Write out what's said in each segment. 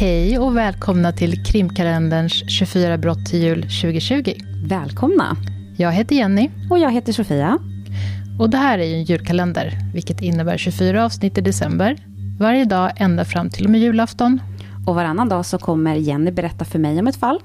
Hej och välkomna till krimkalenderns 24 brott till jul 2020. Välkomna! Jag heter Jenny. Och jag heter Sofia. Och det här är ju en julkalender, vilket innebär 24 avsnitt i december. Varje dag ända fram till och med julafton. Och varannan dag så kommer Jenny berätta för mig om ett fall.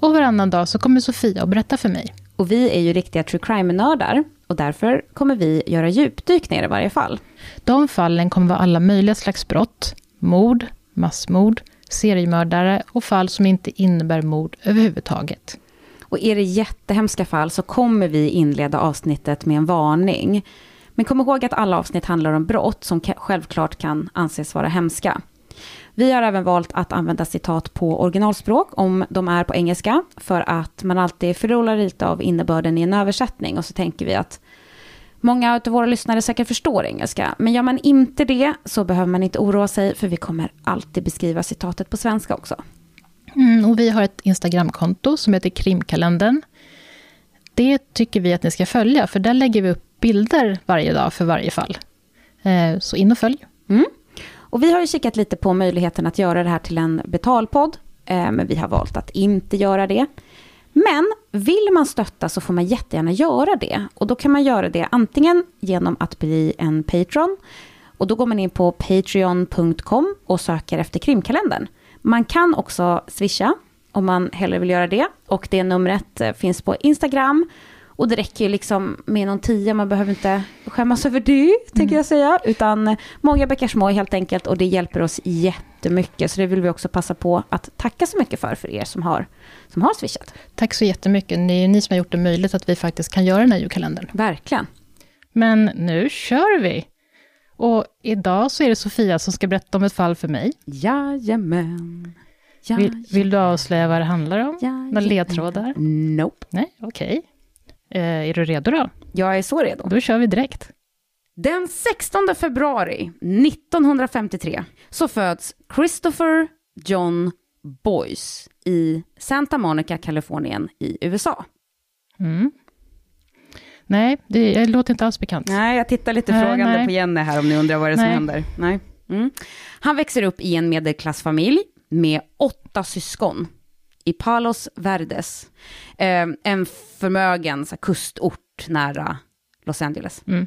Och varannan dag så kommer Sofia att berätta för mig. Och vi är ju riktiga true crime-nördar. Och därför kommer vi göra djupdykningar i varje fall. De fallen kommer vara alla möjliga slags brott. Mord, massmord, seriemördare och fall som inte innebär mord överhuvudtaget. Och är det jättehemska fall så kommer vi inleda avsnittet med en varning. Men kom ihåg att alla avsnitt handlar om brott som självklart kan anses vara hemska. Vi har även valt att använda citat på originalspråk om de är på engelska, för att man alltid förlorar lite av innebörden i en översättning och så tänker vi att Många av våra lyssnare säkert förstår engelska, men gör man inte det så behöver man inte oroa sig, för vi kommer alltid beskriva citatet på svenska också. Mm, och vi har ett Instagramkonto som heter Krimkalendern. Det tycker vi att ni ska följa, för där lägger vi upp bilder varje dag för varje fall. Eh, så in och följ. Mm. Och vi har ju kikat lite på möjligheten att göra det här till en betalpodd, eh, men vi har valt att inte göra det. Men vill man stötta så får man jättegärna göra det. Och då kan man göra det antingen genom att bli en Patreon. Och då går man in på patreon.com och söker efter krimkalendern. Man kan också swisha om man hellre vill göra det. Och det numret eh, finns på Instagram. Och det räcker ju liksom med någon tia, man behöver inte skämmas över det, mm. tänker jag säga. Utan många bäckar små helt enkelt och det hjälper oss jättemycket. Så det vill vi också passa på att tacka så mycket för, för er som har, som har swishat. Tack så jättemycket. Det är ni som har gjort det möjligt att vi faktiskt kan göra den här julkalendern. Verkligen. Men nu kör vi! Och idag så är det Sofia som ska berätta om ett fall för mig. Jajamän. Vill, vill du avslöja vad det handlar om? Några ledtrådar? Nope. Nej, okej. Okay. Eh, är du redo då? Jag är så redo. Då kör vi direkt. Den 16 februari 1953 så föds Christopher John Boyce i Santa Monica, Kalifornien i USA. Mm. Nej, det, det låter inte alls bekant. Nej, jag tittar lite nej, frågande nej. på Jenny här om ni undrar vad det är som händer. Nej. Mm. Han växer upp i en medelklassfamilj med åtta syskon i Palos Verdes, eh, en förmögen så här, kustort nära Los Angeles. Mm.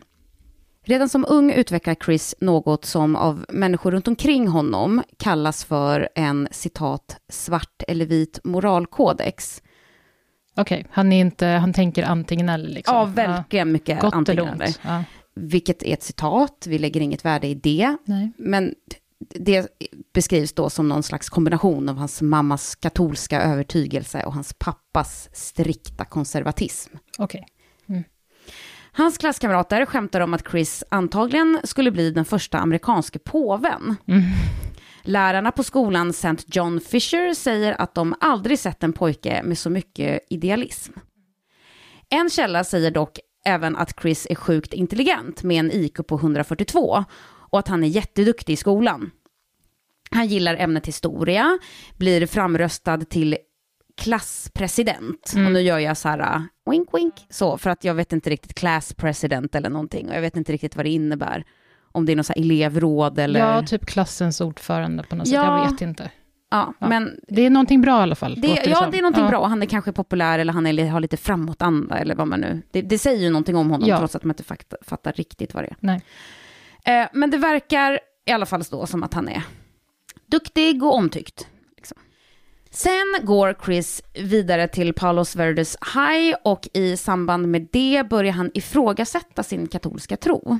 Redan som ung utvecklar Chris något som av människor runt omkring honom kallas för en citat svart eller vit moralkodex. Okej, okay. han, han tänker antingen eller liksom? Ja, verkligen ja. mycket Gott antingen eller. Ja. Vilket är ett citat, vi lägger inget värde i det. Nej. Men det beskrivs då som någon slags kombination av hans mammas katolska övertygelse och hans pappas strikta konservatism. Okej. Okay. Hans klasskamrater skämtar om att Chris antagligen skulle bli den första amerikanske påven. Mm. Lärarna på skolan St. John Fisher säger att de aldrig sett en pojke med så mycket idealism. En källa säger dock även att Chris är sjukt intelligent med en IQ på 142 och att han är jätteduktig i skolan. Han gillar ämnet historia, blir framröstad till klasspresident. Mm. Och nu gör jag så här, uh, wink wink, så, för att jag vet inte riktigt class president eller någonting. Och jag vet inte riktigt vad det innebär. Om det är något så elevråd eller... Ja, typ klassens ordförande på något ja. sätt, jag vet inte. Ja, ja, men... Det är någonting bra i alla fall. Det, ja, det, det är någonting ja. bra. Han är kanske populär eller han är, har lite framåtanda eller vad man nu... Det, det säger ju någonting om honom, ja. trots att man inte fattar, fattar riktigt vad det är. Nej. Eh, men det verkar i alla fall då som att han är duktig och omtyckt. Sen går Chris vidare till Palos Verdes High och i samband med det börjar han ifrågasätta sin katolska tro.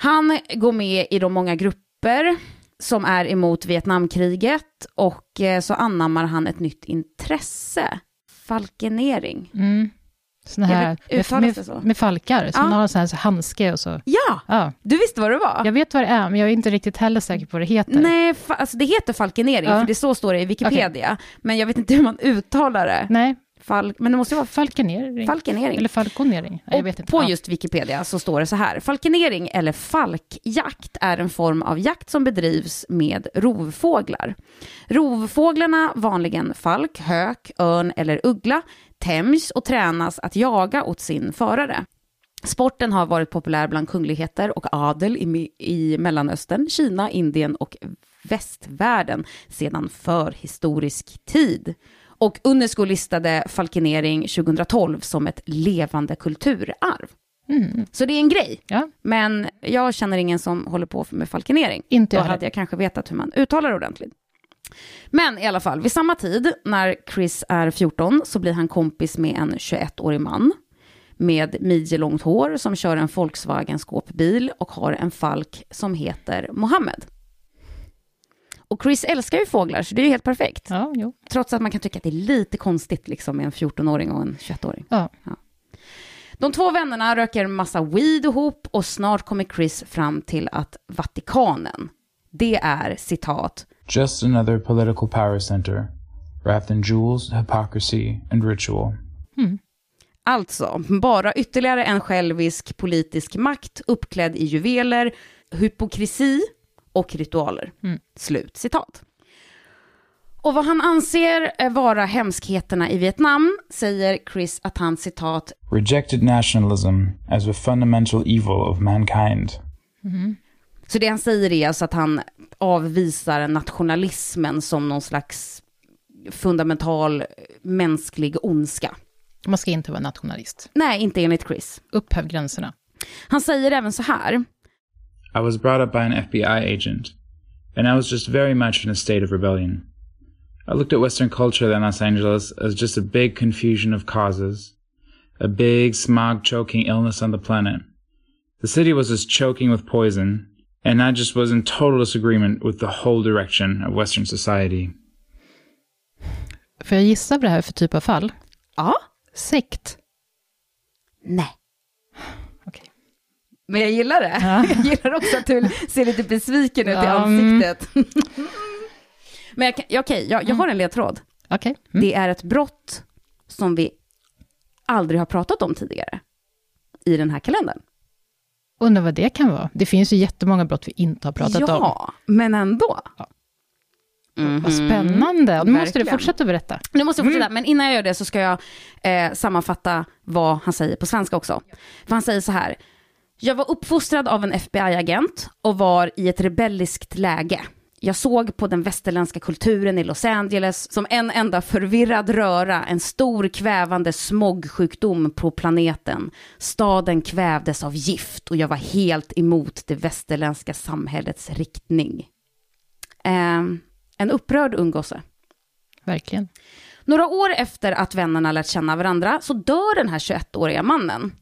Han går med i de många grupper som är emot Vietnamkriget och eh, så anammar han ett nytt intresse, falkenering. Mm. Såna här, vet, med, med, så? med falkar, som ja. har en sån här handske och så. Ja, ja, du visste vad det var. Jag vet vad det är, men jag är inte riktigt heller säker på vad det heter. Nej, alltså det heter falkenering, ja. för det så står det i Wikipedia. Okay. Men jag vet inte hur man uttalar det. Nej. Fal men det måste vara falkenering. falkenering. Eller falkonering. jag vet inte. På just Wikipedia så står det så här. Falkenering eller falkjakt är en form av jakt som bedrivs med rovfåglar. Rovfåglarna, vanligen falk, hök, örn eller uggla, tämjs och tränas att jaga åt sin förare. Sporten har varit populär bland kungligheter och adel i, i Mellanöstern, Kina, Indien och västvärlden sedan förhistorisk tid. Och Unesco listade falkenering 2012 som ett levande kulturarv. Mm. Så det är en grej. Ja. Men jag känner ingen som håller på med falkenering. Inte Då jag heller. hade jag kanske vetat hur man uttalar det ordentligt. Men i alla fall, vid samma tid, när Chris är 14, så blir han kompis med en 21-årig man med midjelångt hår som kör en Volkswagen skåpbil och har en falk som heter Mohammed. Och Chris älskar ju fåglar, så det är ju helt perfekt. Ja. Trots att man kan tycka att det är lite konstigt liksom, med en 14-åring och en 21-åring. Ja. De två vännerna röker massa weed ihop och snart kommer Chris fram till att Vatikanen, det är citat, Just another political power center, wrapped in jewels, hypocrisy, and ritual. alltså bara ytterligare en självisk politisk makt uppklädd i juveler, hypokrisi och ritualer. Slut citat. Och vad han anser vara hemskheterna i Vietnam säger Chris att han citat Rejected nationalism as a fundamental evil of mankind. Så det han säger är alltså att han avvisar nationalismen som någon slags fundamental mänsklig ondska. Man ska inte vara nationalist. Nej, inte enligt Chris. Upphäv gränserna. Han säger även så här. I was brought up by an FBI agent, and I was just very much in a state of rebellion. I looked at Western culture in Los Angeles as just a big confusion of causes, a big smog choking illness on the planet. The city was just choking with poison, and I just was in total disagreement with the whole direction of Western society. Får jag gissa vad det här är för typ av fall? Ja. Sekt. Nej. Okej. Men jag gillar det. Jag gillar också att du ser lite besviken ut i Ja, mm. ansiktet. Men jag, ja, okej, jag, jag har en ledtråd. Okej. Mm. Det är ett brott som vi aldrig har pratat om tidigare i den här kalendern. Undrar vad det kan vara. Det finns ju jättemånga brott vi inte har pratat om. ja, men ändå. Vad spännande. Nu måste du fortsätta berätta. Nu måste jag fortsätta, men innan jag gör det så ska jag eh, sammanfatta vad han säger på svenska också. För han säger så här. Jag var uppfostrad av en FBI-agent och var i ett rebelliskt läge. Jag såg på den västerländska kulturen i Los Angeles som en enda förvirrad röra, en stor kvävande smogsjukdom på planeten. Staden kvävdes av gift och jag var helt emot det västerländska samhällets riktning. Eh, en upprörd ung gosse. Verkligen. Några år efter att vännerna lärt känna varandra så dör den här 21-åriga mannen.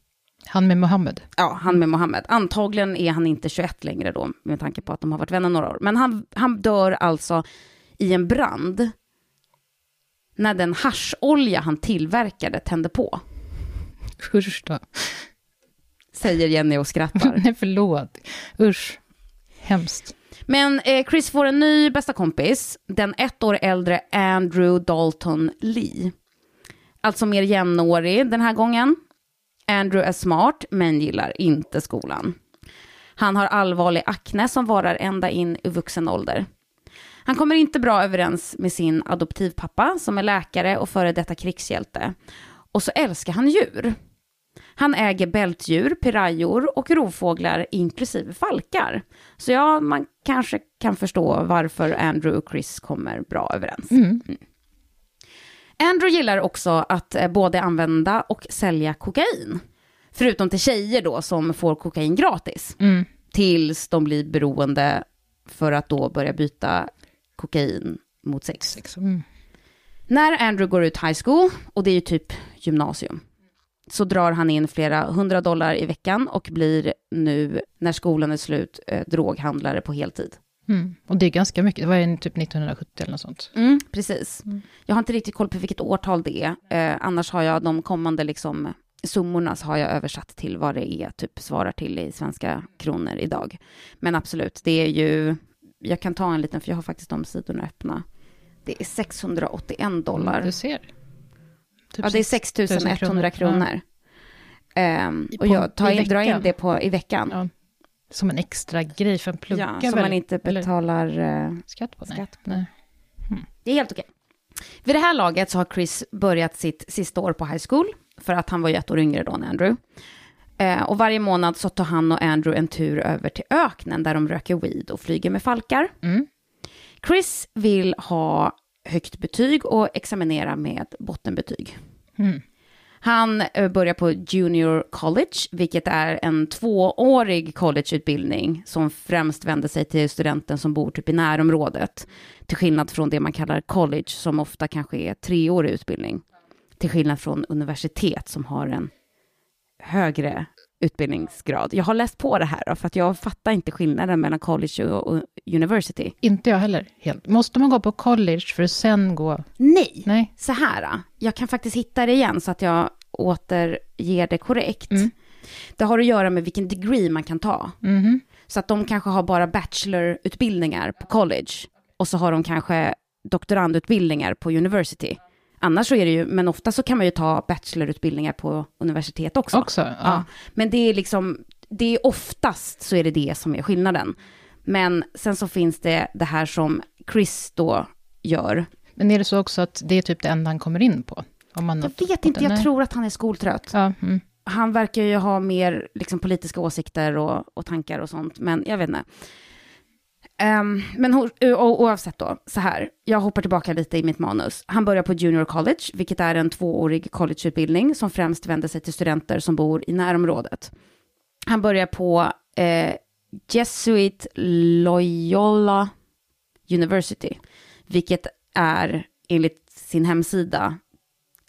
Han med Mohammed. Ja, han med Mohammed. Antagligen är han inte 21 längre då, med tanke på att de har varit vänner några år. Men han, han dör alltså i en brand när den hascholja han tillverkade tände på, Usch då. säger Jenny och skrattar. Nej, förlåt. Usch. Hemskt. Men eh, Chris får en ny bästa kompis, den ett år äldre Andrew Dalton Lee. Alltså mer jämnårig den här gången. Andrew är smart, men gillar inte skolan. Han har allvarlig akne som varar ända in i vuxen ålder. Han kommer inte bra överens med sin adoptivpappa som är läkare och före detta krigshjälte. Och så älskar han djur. Han äger bältdjur, pirajor och rovfåglar inklusive falkar. Så ja, man kanske kan förstå varför Andrew och Chris kommer bra överens. Mm. Andrew gillar också att eh, både använda och sälja kokain. Förutom till tjejer då som får kokain gratis. Mm. Tills de blir beroende för att då börja byta kokain mot sex. Mm. När Andrew går ut high school, och det är ju typ gymnasium, så drar han in flera hundra dollar i veckan och blir nu, när skolan är slut, eh, droghandlare på heltid. Mm. Och det är ganska mycket. Det var ju typ 1970 eller något sånt. Mm, precis. Jag har inte riktigt koll på vilket årtal det är. Eh, annars har jag de kommande liksom, summorna så har jag översatt till vad det är, typ svarar till i svenska kronor idag. Men absolut, det är ju, jag kan ta en liten, för jag har faktiskt de sidorna öppna. Det är 681 dollar. Du ser. Typ Ja, det är 6 6 000 100 kronor. Ehm, I- och jag tar in, drar in det på, i veckan. Ja. Som en extra grej för en plugga. Ja, som väl? man inte Eller betalar eh, skatt på. Skatt på. Nej. Det är helt okej. Vid det här laget så har Chris börjat sitt sista år på high school, för att han var ju ett år yngre då än Andrew. Eh, och varje månad så tar han och Andrew en tur över till öknen där de röker weed och flyger med falkar. Mm. Chris vill ha högt betyg och examinera med bottenbetyg. Mm. Han eh, börjar på Junior College, vilket är en tvåårig collegeutbildning som främst vänder sig till studenten som bor typ i närområdet. Till skillnad från det man kallar college, som ofta kanske är treårig utbildning. Till skillnad från universitet som har en högre utbildningsgrad. Jag har läst på det här då, för att jag fattar inte skillnaden mellan college och university. Inte jag heller helt. Måste man gå på college för att sen gå... Nej, Nej. så här. Jag kan faktiskt hitta det igen så att jag återger det korrekt. Mm. Det har att göra med vilken degree man kan ta. Mhm. Så att de kanske har bara bachelorutbildningar på college och så har de kanske doktorandutbildningar på university. Annars så är det ju, men ofta så kan man ju ta bachelorutbildningar på universitet också. Också? Ja. Ja. Men det är liksom, det är oftast så är det det som är skillnaden. Men sen så finns det det här som Chris då gör. Men är det så också att det är typ det enda han kommer in på? Om man Jag vet inte, jag Nej. tror att han är skoltrött. Ja, mm. Han verkar ju ha mer liksom, politiska åsikter och, och tankar och sånt, men jag vet inte. Um, men ho- eh, oavsett då, så här, jag hoppar tillbaka lite i mitt manus. Han börjar på Junior College, vilket är en tvåårig collegeutbildning som främst vänder sig till studenter som bor i närområdet. Han börjar på eh, Jesuit Loyola University, vilket är enligt sin hemsida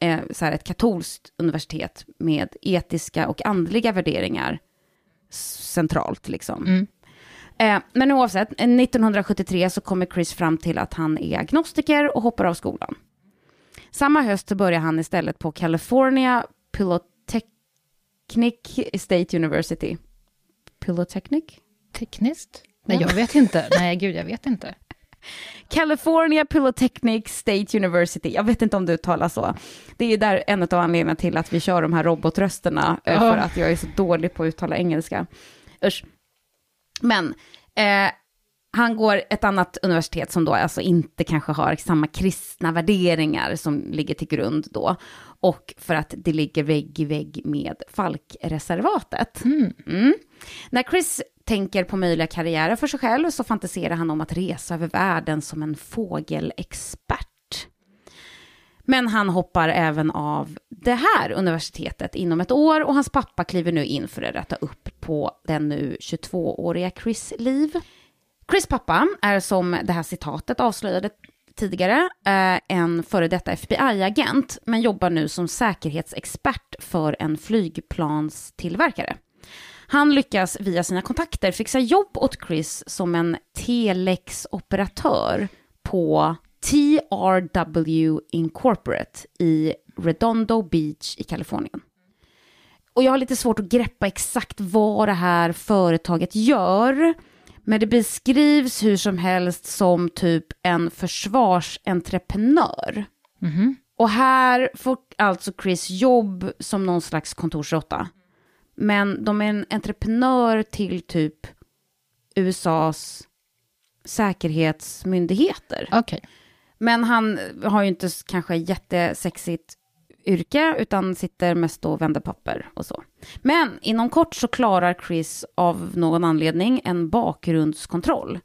eh, så här ett katolskt universitet med etiska och andliga värderingar centralt liksom. Mm. Eh, men oavsett, eh, 1973 så kommer Chris fram till att han är agnostiker och hoppar av skolan. Samma höst börjar han istället på California Polytechnic State University. Polytechnic? Tekniskt? Nej, Ja. jag vet inte. Nej, gud, jag vet inte. California Polytechnic State University. Jag vet inte om du uttalar så. Det är där en av anledningarna till att vi kör de här robotrösterna, eh, Ja. för att jag är så dålig på att uttala engelska. Usch. Men eh, han går ett annat universitet som då alltså inte kanske har samma kristna värderingar som ligger till grund då. Och för att det ligger vägg i vägg med Falkreservatet. Mm. Mm. När Chris tänker på möjliga karriärer för sig själv så fantiserar han om att resa över världen som en fågelexpert. Men han hoppar även av det här universitetet inom ett år och hans pappa kliver nu in för att rätta upp på den nu 22-åriga Chris liv. Chris pappa är som det här citatet avslöjade tidigare eh, en före detta FBI-agent men jobbar nu som säkerhetsexpert för en flygplanstillverkare. Han lyckas via sina kontakter fixa jobb åt Chris som en telexoperatör på TRW Incorporate i Redondo Beach i Kalifornien. Och jag har lite svårt att greppa exakt vad det här företaget gör. Men det beskrivs hur som helst som typ en försvarsentreprenör. Mhm. Och här får alltså Chris jobb som någon slags kontorsråtta. Men de är en entreprenör till typ USAs säkerhetsmyndigheter. Okej. Men han har ju inte kanske jättesexigt yrke, utan sitter mest och vänder papper och så. Men inom kort så klarar Chris av någon anledning en bakgrundskontroll.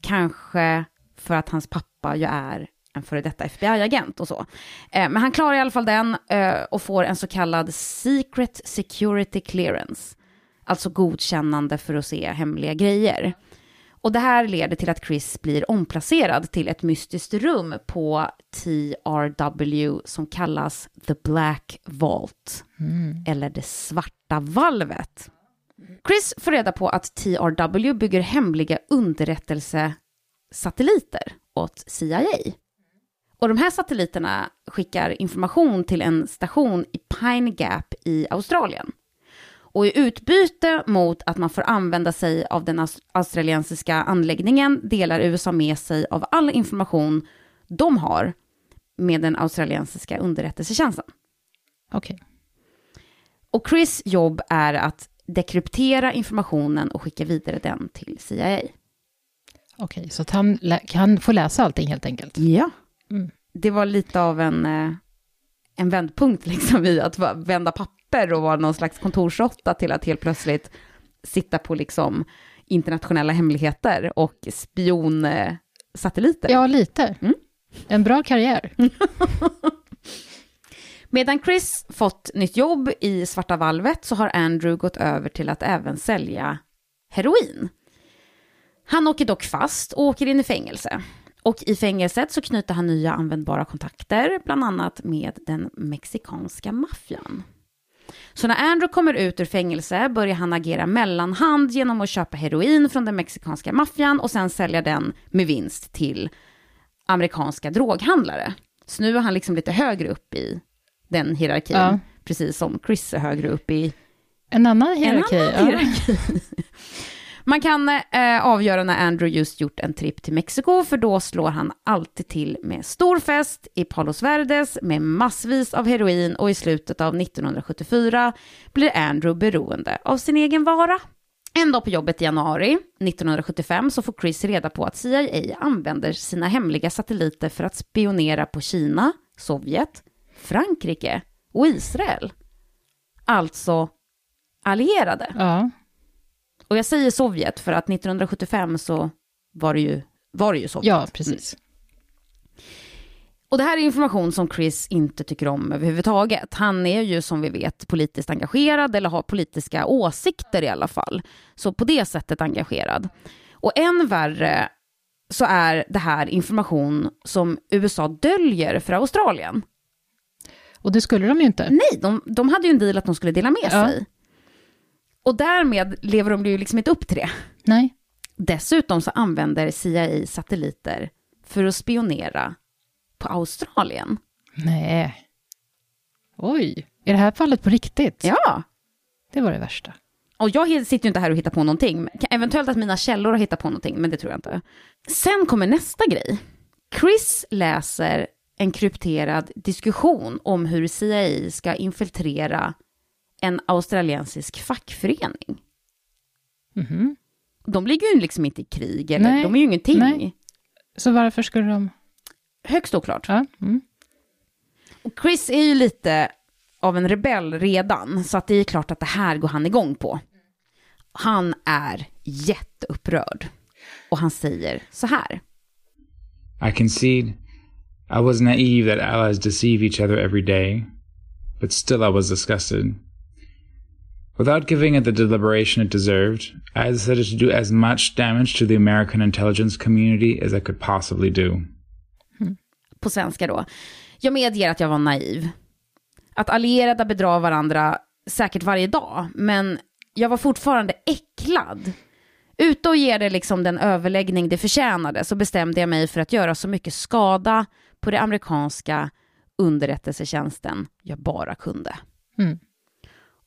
Kanske för att hans pappa ju är en före detta FBI-agent och så. Eh, men han klarar i alla fall den eh, och får en så kallad Secret Security Clearance. Alltså godkännande för att se hemliga grejer. Och det här leder till att Chris blir omplacerad till ett mystiskt rum på TRW som kallas The Black Vault, eller det svarta valvet. Chris får reda på att TRW bygger hemliga underrättelsesatelliter åt CIA. Och de här satelliterna skickar information till en station i Pine Gap i Australien. Och i utbyte mot att man får använda sig av den aus- australiensiska anläggningen delar USA med sig av all information de har med den australiensiska underrättelsetjänsten. Okej. Och Chris jobb är att dekryptera informationen och skicka vidare den till CIA. Okej, så att han kan få läsa allting helt enkelt. Ja. Mm. Det var lite av en, eh, en vändpunkt liksom i att vända papper papper och vara någon slags kontorsråtta till att helt plötsligt sitta på liksom internationella hemligheter och spionsatelliter. Ja, lite. Mm. En bra karriär. Medan Chris fått nytt jobb i Svarta valvet så har Andrew gått över till att även sälja heroin. Han åker dock fast och åker in i fängelse. Och i fängelset så knyter han nya användbara kontakter, bland annat med den mexikanska maffian. Så när Andrew kommer ut ur fängelse börjar han agera mellanhand genom att köpa heroin från den mexikanska maffian och sen sälja den med vinst till amerikanska droghandlare. Så nu är han liksom lite högre upp i den hierarkin, Ja. precis som Chris är högre upp i En annan hierarki. en annan ja. Man kan eh, avgöra när Andrew just gjort en tripp till Mexiko, för då slår han alltid till med stor fest i Palos Verdes med massvis av heroin och i slutet av 1974 blir Andrew beroende av sin egen vara. En dag på jobbet i januari 1975 så får Chris reda på att CIA använder sina hemliga satelliter för att spionera på Kina, Sovjet, Frankrike och Israel. Alltså allierade. Ja. Och jag säger Sovjet för att 1975 så var det ju, var det ju Sovjet. ja, precis. Och det här är information som Chris inte tycker om överhuvudtaget. Han är ju som vi vet politiskt engagerad eller har politiska åsikter i alla fall. Så på det sättet engagerad. Och än värre så är det här information som USA döljer för Australien. Och det skulle de ju inte. Nej, de, de hade ju en deal att de skulle dela med Ja. sig. Och därmed lever de ju liksom inte upp till det. Nej. Dessutom så använder CIA satelliter för att spionera på Australien. Nej. Oj, är det här fallet på riktigt? Ja, Det var det värsta. och jag sitter ju inte här och hittar på någonting. Eventuellt att mina källor har hittat på någonting, men det tror jag inte. Sen kommer nästa grej. Chris läser en krypterad diskussion om hur CIA ska infiltrera en australiensisk fackförening. Mhm. De ligger ju liksom inte i krig, eller Nej, de är ju ingenting. nej. Så varför skulle de... Högst oklart. Ja. Mm. Och Chris är ju lite av en rebell redan, så att det är klart att det här går han igång på. Han är jätteupprörd. Och han säger så här. I concede I was naive that allies deceive each other every day, but still I was disgusted. Without giving it the deliberation it deserved, I decided to do as much damage to the American intelligence community as I could possibly do. på svenska då. Jag medger att jag var naiv. Att allierade bedrar varandra säkert varje dag, men jag var fortfarande äcklad. Ute och ge det liksom den överläggning det förtjänade så bestämde jag mig för att göra så mycket skada på det amerikanska underrättelsetjänsten jag bara kunde. Mm.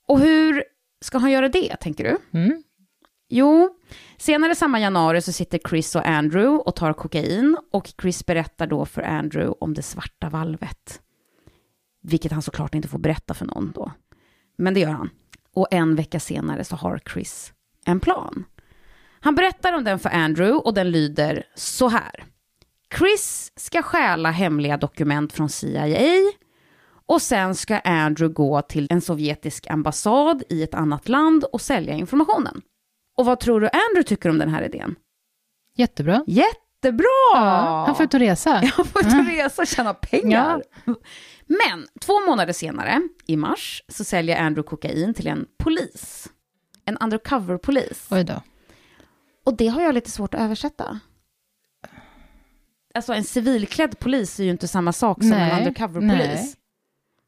Och hur ska han göra det, tänker du? Mm. Jo, senare samma januari så sitter Chris och Andrew och tar kokain och Chris berättar då för Andrew om det svarta valvet. Vilket han såklart inte får berätta för någon då. Men det gör han. Och en vecka senare så har Chris en plan. Han berättar om den för Andrew och den lyder så här. Chris ska stjäla hemliga dokument från CIA och sen ska Andrew gå till en sovjetisk ambassad i ett annat land och sälja informationen. Och vad tror du Andrew tycker om den här idén? Jättebra. Jättebra! Ja, han får ut och resa. Jag får ut och resa och tjäna pengar. Men två månader senare, i mars, så säljer Andrew kokain till en polis. En undercover-polis. Oj då. Och det har jag lite svårt att översätta. Alltså en civilklädd polis är ju inte samma sak som Nej, en undercover-polis.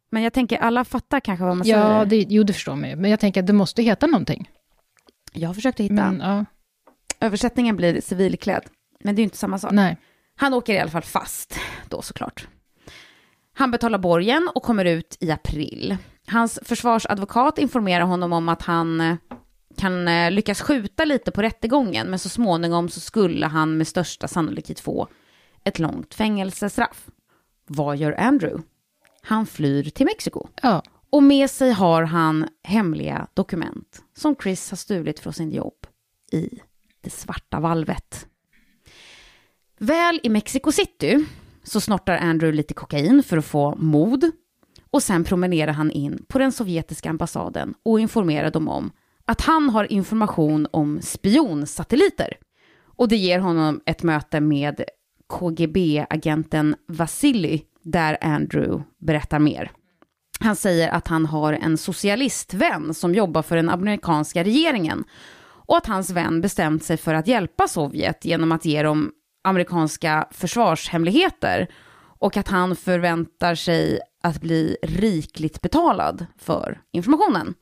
Men jag tänker, alla fattar kanske vad man Ja, säger. det, jo, det förstår man ju. Men jag tänker att det måste heta någonting. Jag försökte hitta. Men, ja, Översättningen blir civilklädd. Men det är ju inte samma sak. nej. Han åker i alla fall fast då såklart. Han betalar borgen och kommer ut i april. Hans försvarsadvokat informerar honom om att han eh, kan eh, lyckas skjuta lite på rättegången, men så småningom så skulle han med största sannolikhet få ett långt fängelsestraff. Vad gör Andrew? Han flyr till Mexiko. Ja, Och med sig har han hemliga dokument som Chris har stulit från sin jobb i det svarta valvet. Väl i Mexico City så snortar Andrew lite kokain för att få mod. Och sen promenerar han in på den sovjetiska ambassaden och informerar dem om att han har information om spionsatelliter. Och det ger honom ett möte med KGB-agenten Vasily, där Andrew berättar mer. Han säger att han har en socialistvän som jobbar för den amerikanska regeringen och att hans vän bestämt sig för att hjälpa Sovjet genom att ge dem amerikanska försvarshemligheter och att han förväntar sig att bli rikligt betalad för informationen.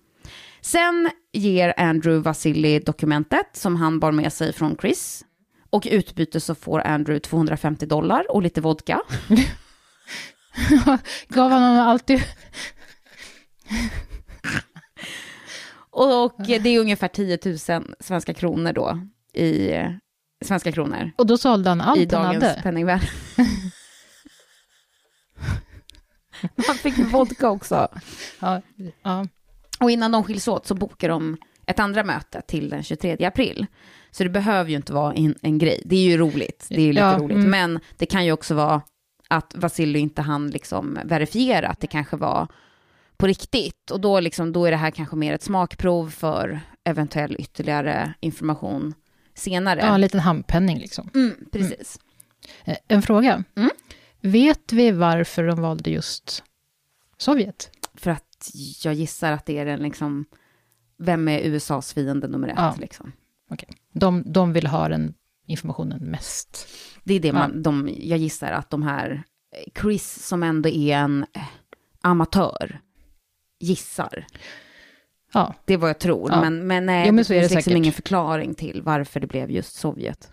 Sen ger Andrew Vasily dokumentet som han bar med sig från Chris. Och i utbyte så får Andrew 250 dollar och lite vodka. Gav honom alltid... och det är ungefär 10 000 svenska kronor då i svenska kronor. Och då sålde han allt I han dagens hade? penningvärde. Han fick vodka också. Ja, ja. Och innan de skiljs åt så bokar de ett andra möte till den 23 april. Så det behöver ju inte vara en, en grej. Det är ju roligt. Det är ju lite Ja, roligt. mm. Men det kan ju också vara att Vasilij inte hann liksom verifiera att det kanske var på riktigt. Och då, liksom, då är det här kanske mer ett smakprov för eventuell ytterligare information senare. ja, en liten handpenning liksom. mm, precis. Eh, En fråga. Mm. Vet vi varför de valde just Sovjet? För att jag gissar att det är den liksom, vem är USAs fiende nummer ett? Ja. Liksom. De, de vill ha den informationen mest. Det är det Ja. man, de, jag gissar att de här, Chris som ändå är en eh, amatör, gissar. Ja, Det är vad jag tror, Ja. men, men nej, Jo, men det så är finns det liksom säkert. ingen förklaring till varför det blev just Sovjet.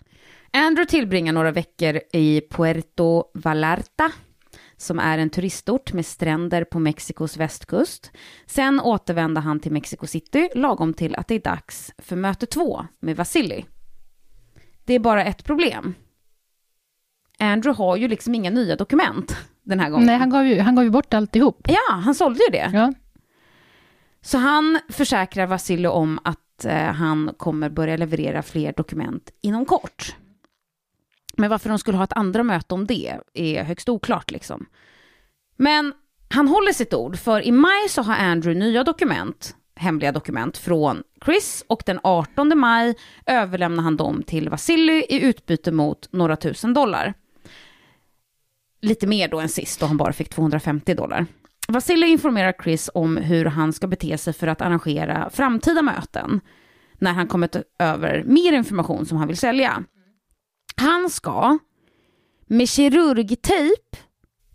Andrew tillbringar några veckor i Puerto Vallarta, som är en turistort med stränder på Mexikos västkust. Sen återvänder han till Mexico City, lagom till att det är dags för möte två med Vasily. Det är bara ett problem. Andrew har ju liksom inga nya dokument den här gången. nej, han gav ju, han gav ju bort alltihop. Ja, han sålde ju det. Ja, Så han försäkrar Vasilij om att eh, han kommer börja leverera fler dokument inom kort. Men varför de skulle ha ett andra möte om det är högst oklart liksom. Men han håller sitt ord, för i maj så har Andrew nya dokument, hemliga dokument från Chris och den 18 maj överlämnar han dem till Vasilij i utbyte mot några tusen dollar. Lite mer då än sist då han bara fick 250 dollar. Vasilij informerar Chris om hur han ska bete sig för att arrangera framtida möten när han kommit över mer information som han vill sälja. Han ska med kirurgtejp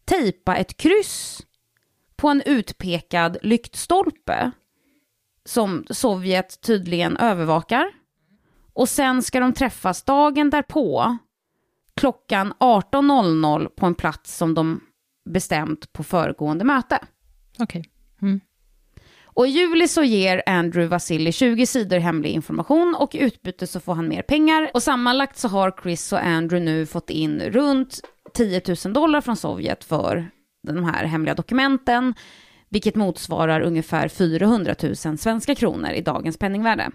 tejpa ett kryss på en utpekad lyktstolpe som Sovjet tydligen övervakar. Och sen ska de träffas dagen därpå klockan 18.00 på en plats som de bestämt på föregående möte. okej. Mm. Och i juli så ger Andrew Vasily 20 sidor hemlig information och i utbyte så får han mer pengar. Och sammanlagt så har Chris och Andrew nu fått in runt 10 000 dollar från Sovjet för de här hemliga dokumenten, vilket motsvarar ungefär 400 000 svenska kronor i dagens penningvärde.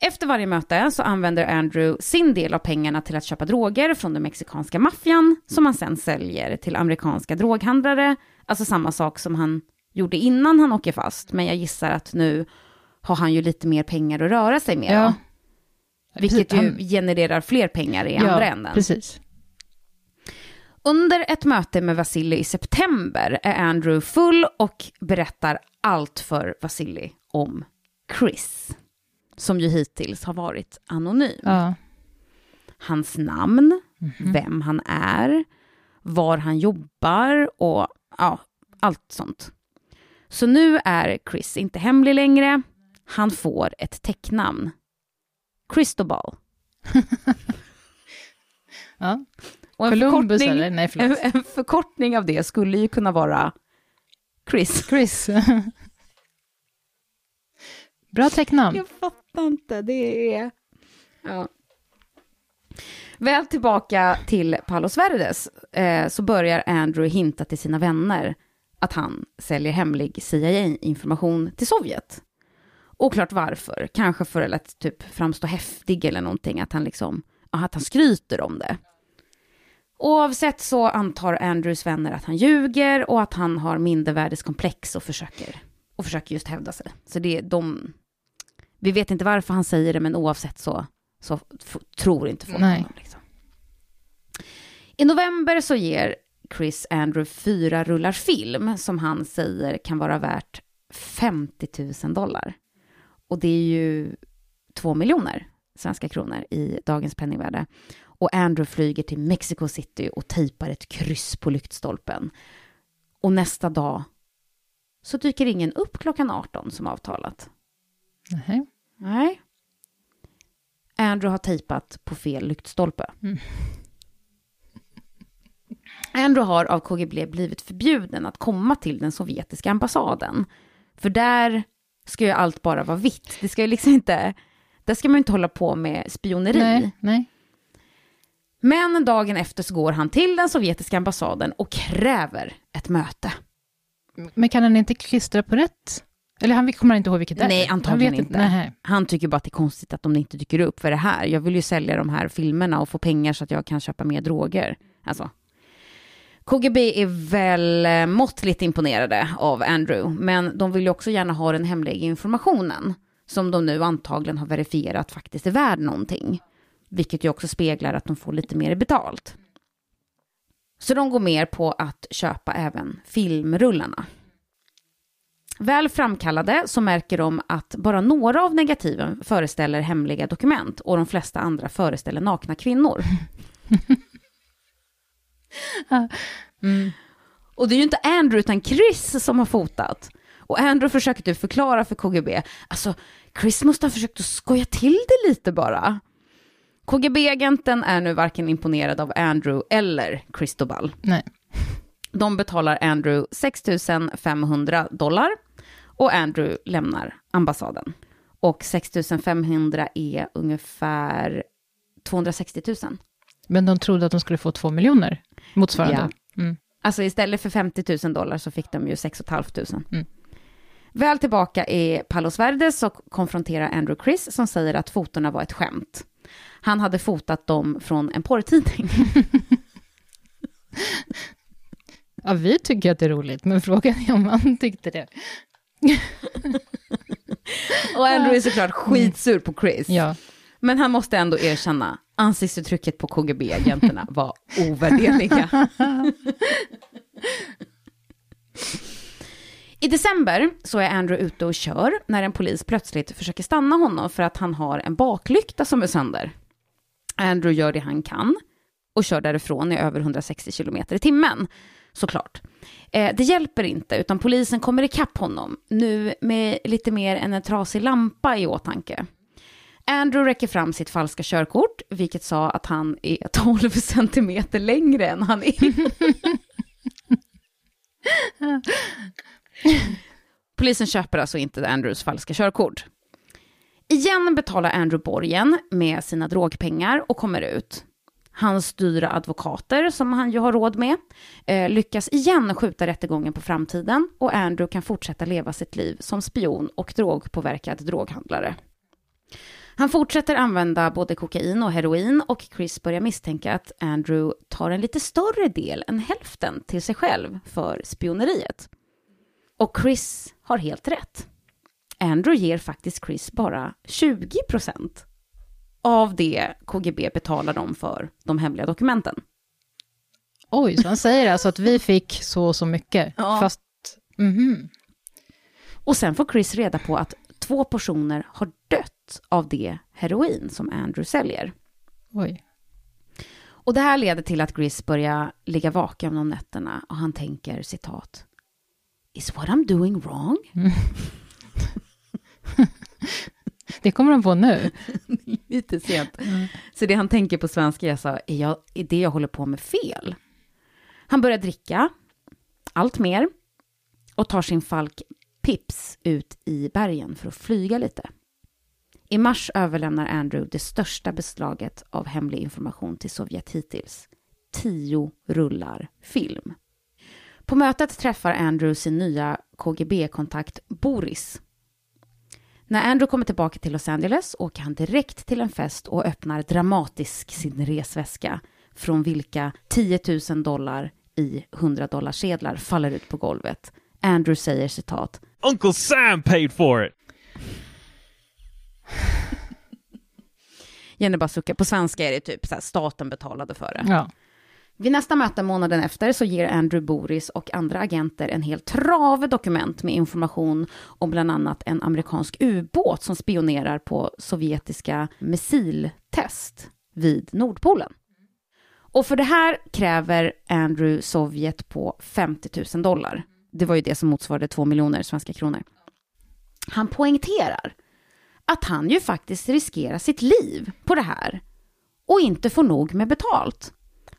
Efter varje möte så använder Andrew sin del av pengarna till att köpa droger från den mexikanska maffian som han sen säljer till amerikanska droghandlare. Alltså samma sak som han gjorde innan han åker fast. Men jag gissar att nu har han ju lite mer pengar att röra sig med. Ja. vilket ju Han- genererar fler pengar i ja, andra änden. precis. Under ett möte med Vasily i september är Andrew full och berättar allt för Vasily om Chris. Som ju hittills har varit anonym. Ja. Hans namn, Mhm. vem han är, var han jobbar och ja, allt sånt. Så nu är Chris inte hemlig längre. Han får ett täcknamn. Cristobal. Ja. Och en Columbus förkortning, eller? Nej, en, en förkortning av det skulle ju kunna vara Chris. Chris. Bra tecknamn. Jag fattar inte, det är... Ja. Väl tillbaka till Palos Verdes eh, så börjar Andrew hinta till sina vänner att han säljer hemlig CIA-information till Sovjet. Oklart varför, kanske för att typ framstå häftig eller någonting, att han liksom, att han skryter om det. Oavsett så antar Andrews vänner att han ljuger och att han har mindervärdeskomplex och försöker, och försöker just hävda sig. Så det är de... Vi vet inte varför han säger det, men oavsett så, så tror inte folk Nej. honom. Liksom. I november så ger Chris Andrew fyra rullar film som han säger kan vara värt 50 000 dollar. Och det är ju två miljoner svenska kronor i dagens penningvärde. Och Andrew flyger till Mexico City och tejpar ett kryss på lyktstolpen. Och nästa dag så dyker ingen upp klockan 18 som avtalat. Nej. Nej. Andrew har tejpat på fel lyktstolpe. Mm. Andrew har av KGB blivit förbjuden att komma till den sovjetiska ambassaden. För där ska ju allt bara vara vitt. Det ska ju liksom inte... Där ska man ju inte hålla på med spioneri. Nej. Nej. Men dagen efter så går han till den sovjetiska ambassaden och kräver ett möte. Men kan han inte klistra på rätt? Eller han kommer inte ihåg vilket det är? Nej, Han antagligen vet inte. Nej. Han tycker bara att det är konstigt att de inte dyker upp för det här. Jag vill ju sälja de här filmerna och få pengar så att jag kan köpa mer droger. Alltså. KGB är väl eh, måttligt imponerade av Andrew, men de vill ju också gärna ha den hemliga informationen, som de nu antagligen har verifierat faktiskt är värd någonting. Vilket ju också speglar att de får lite mer betalt. Så de går med på att köpa även filmrullarna. Väl framkallade så märker de att bara några av negativen föreställer hemliga dokument och de flesta andra föreställer nakna kvinnor. Mm. Och det är ju inte Andrew utan Chris som har fotat. Och Andrew försöker typ förklara för KGB, alltså Chris måste ha försökt att skoja till det lite bara. KGB-agenten är nu varken imponerad av Andrew eller Cristobal. Nej. De betalar Andrew 6 500 dollar och Andrew lämnar ambassaden. Och 6 500 är ungefär 260 000. Men de trodde att de skulle få två miljoner motsvarande. Mm. Alltså istället för 50 000 dollar så fick de ju 6 500. Mm. Väl tillbaka i Palos Verdes så konfronterar Andrew Chris som säger att fotorna var ett skämt. Han hade fotat dem från en porrtidning. Ja, vi tycker att det är roligt, men frågan är om han tyckte det. Och Andrew är såklart skitsur på Chris. Ja. Men han måste ändå erkänna, ansiktsuttrycket på KGB-agenterna var ovärderliga. I december så är Andrew ute och kör när en polis plötsligt försöker stanna honom för att han har en baklykta som är sönder. Andrew gör det han kan och kör därifrån i över 160 km i timmen, såklart. Eh, det hjälper inte, utan polisen kommer ikapp honom, nu med lite mer än en trasig lampa i åtanke. Andrew räcker fram sitt falska körkort, vilket sa att han är 12 centimeter längre än han är. Polisen köper alltså inte Andrews falska körkort. Igen betalar Andrew borgen med sina drogpengar och kommer ut. Hans dyra advokater, som han ju har råd med, eh, lyckas igen skjuta rättegången på framtiden och Andrew kan fortsätta leva sitt liv som spion och drogpåverkad droghandlare. Han fortsätter använda både kokain och heroin och Chris börjar misstänka att Andrew tar en lite större del än hälften till sig själv för spioneriet. Och Chris har helt rätt. Andrew ger faktiskt Chris bara 20 procent av det KGB betalar dem för de hemliga dokumenten. Oj, så han säger alltså att vi fick så och så mycket, Ja. fast... Mhm. Och sen får Chris reda på att två personer har dött av det heroin som Andrew säljer. Oj. Och det här leder till att Chris börjar ligga vaken om nätterna och han tänker citat. Is what I'm doing wrong? Det kommer de på nu. Lite sent. Så det han tänker på svenska är så, är, jag, är det jag håller på med fel? Han börjar dricka allt mer och tar sin falk Pips ut i bergen för att flyga lite. I mars överlämnar Andrew det största beslaget av hemlig information till Sovjet hittills. Tio rullar film. På mötet träffar Andrew sin nya KGB-kontakt Boris. När Andrew kommer tillbaka till Los Angeles åker han direkt till en fest och öppnar dramatisk sin resväska från vilka 10 000 dollar i 100 dollar sedlar faller ut på golvet. Andrew säger citat. Uncle Sam paid for it. Jenny bara suckar. På svenska är det typ så här, staten betalade för det. Ja. Vid nästa möte månaden efter så ger Andrew Boris och andra agenter en hel trave dokument med information om bland annat en amerikansk ubåt som spionerar på sovjetiska missiltest vid Nordpolen. Och för det här kräver Andrew Sovjet på 50 000 dollar. Det var ju det som motsvarade 2 miljoner svenska kronor. Han poängterar att han ju faktiskt riskerar sitt liv på det här och inte får nog med betalt.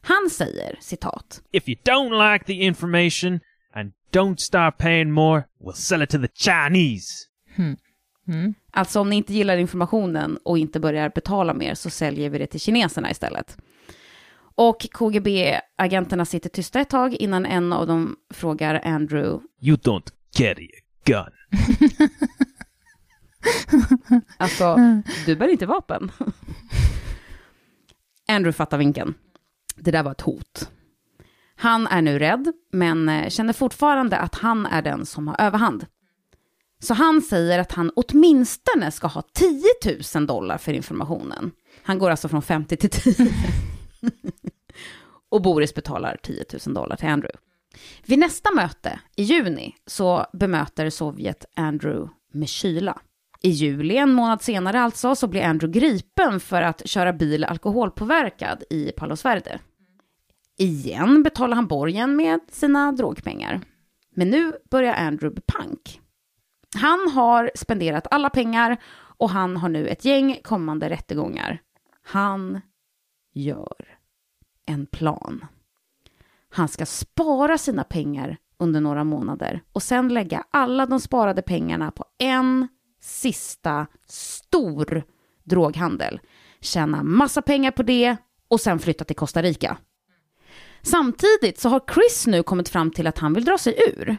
Han säger, citat, If you don't like the information and don't start paying more, we'll sell it to the Chinese. alltså om ni inte gillar informationen och inte börjar betala mer så säljer vi det till kineserna istället. Och KGB-agenterna sitter tysta ett tag innan en av dem frågar Andrew, You don't carry a gun. alltså, du bär inte vapen. Andrew fattar vinken. Det där var ett hot. Han är nu rädd, men eh, känner fortfarande att han är den som har överhand. Så han säger att han åtminstone ska ha 10 000 dollar för informationen. Han går alltså från 50 till 10. Och Boris betalar 10 000 dollar till Andrew. Vid nästa möte i juni så bemöter Sovjet Andrew med kyla. I juli, en månad senare alltså, så blir Andrew gripen för att köra bil alkoholpåverkad i Palos Verde. Igen betalar han borgen med sina drogpengar. Men nu börjar Andrew bli pank. Han har spenderat alla pengar och han har nu ett gäng kommande rättegångar. Han gör en plan. Han ska spara sina pengar under några månader och sen lägga alla de sparade pengarna på en sista stor droghandel. Tjäna massa pengar på det och sen flytta till Costa Rica. Samtidigt så har Chris nu kommit fram till att han vill dra sig ur.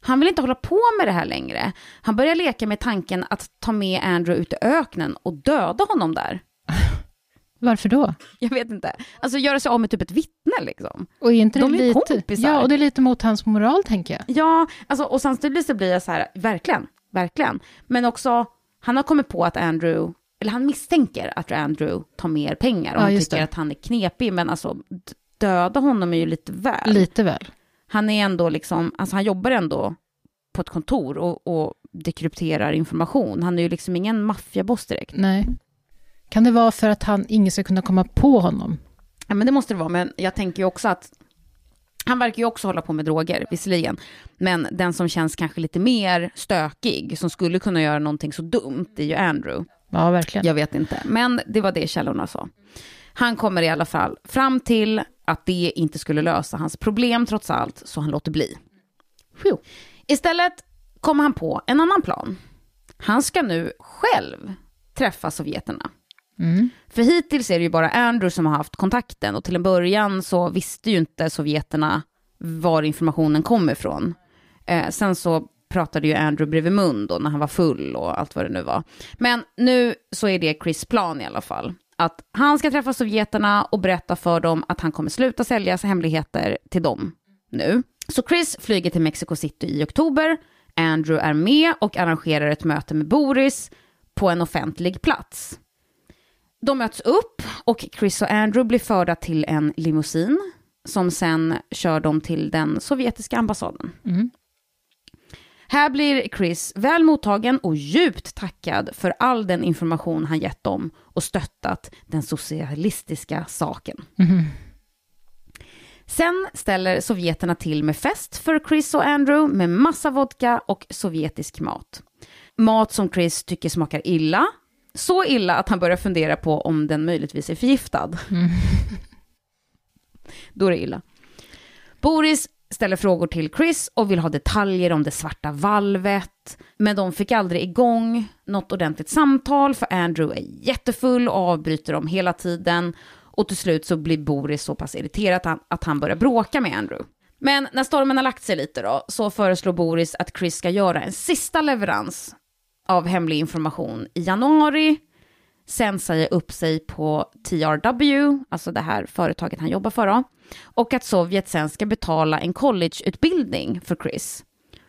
Han vill inte hålla på med det här längre. Han börjar leka med tanken att ta med Andrew ut i öknen och döda honom där. Varför då? Jag vet inte. Alltså göra sig av med typ ett vittne liksom. Och är inte De det är lite, kompisar. Ja, och det är lite mot hans moral, tänker jag. Ja, alltså, och samtidigt så blir jag så här, verkligen, verkligen. Men också, han har kommit på att Andrew, eller han misstänker att Andrew tar mer pengar och Ja, han tycker det. att han är knepig, men alltså döda honom är ju lite väl. Lite väl. Han är ändå liksom, alltså han jobbar ändå på ett kontor och, och dekrypterar information. Han är ju liksom ingen maffiaboss direkt. Nej. Kan det vara för att han, ingen ska kunna komma på honom? Ja, men det måste det vara, men jag tänker ju också att han verkar ju också hålla på med droger, visserligen. Men den som känns kanske lite mer stökig, som skulle kunna göra någonting så dumt, är ju Andrew. Ja, verkligen. Jag vet inte, men det var det källorna sa. Han kommer i alla fall fram till att det inte skulle lösa hans problem trots allt, så han låter bli. Phew. Istället kommer han på en annan plan. Han ska nu själv träffa sovjeterna. Mm. För hittills är det ju bara Andrew som har haft kontakten och till en början så visste ju inte sovjeterna var informationen kom ifrån. Eh, sen så pratade ju Andrew bredvid mun då när han var full och allt vad det nu var. Men nu så är det Chris plan i alla fall. Att han ska träffa sovjeterna och berätta för dem att han kommer sluta sälja hemligheter till dem nu. Så Chris flyger till Mexico City i oktober. Andrew är med och arrangerar ett möte med Boris på en offentlig plats. De möts upp och Chris och Andrew blir förda till en limousin som sen kör dem till den sovjetiska ambassaden. Mm. Här blir Chris väl mottagen och djupt tackad för all den information han gett dem och stöttat den socialistiska saken. Mhm. Sen ställer sovjeterna till med fest för Chris och Andrew med massa vodka och sovjetisk mat. Mat som Chris tycker smakar illa. Så illa att han börjar fundera på om den möjligtvis är förgiftad. Då är det illa. Boris ställer frågor till Chris och vill ha detaljer om det svarta valvet. Men de fick aldrig igång något ordentligt samtal för Andrew är jättefull och avbryter dem hela tiden. Och till slut så blir Boris så pass irriterad att han, att han börjar bråka med Andrew. Men när stormen har lagt sig lite då, så föreslår Boris att Chris ska göra en sista leverans av hemlig information i januari. sen säga upp sig på TRW, alltså det här företaget han jobbar för då, och att Sovjet sen ska betala en collegeutbildning för Chris.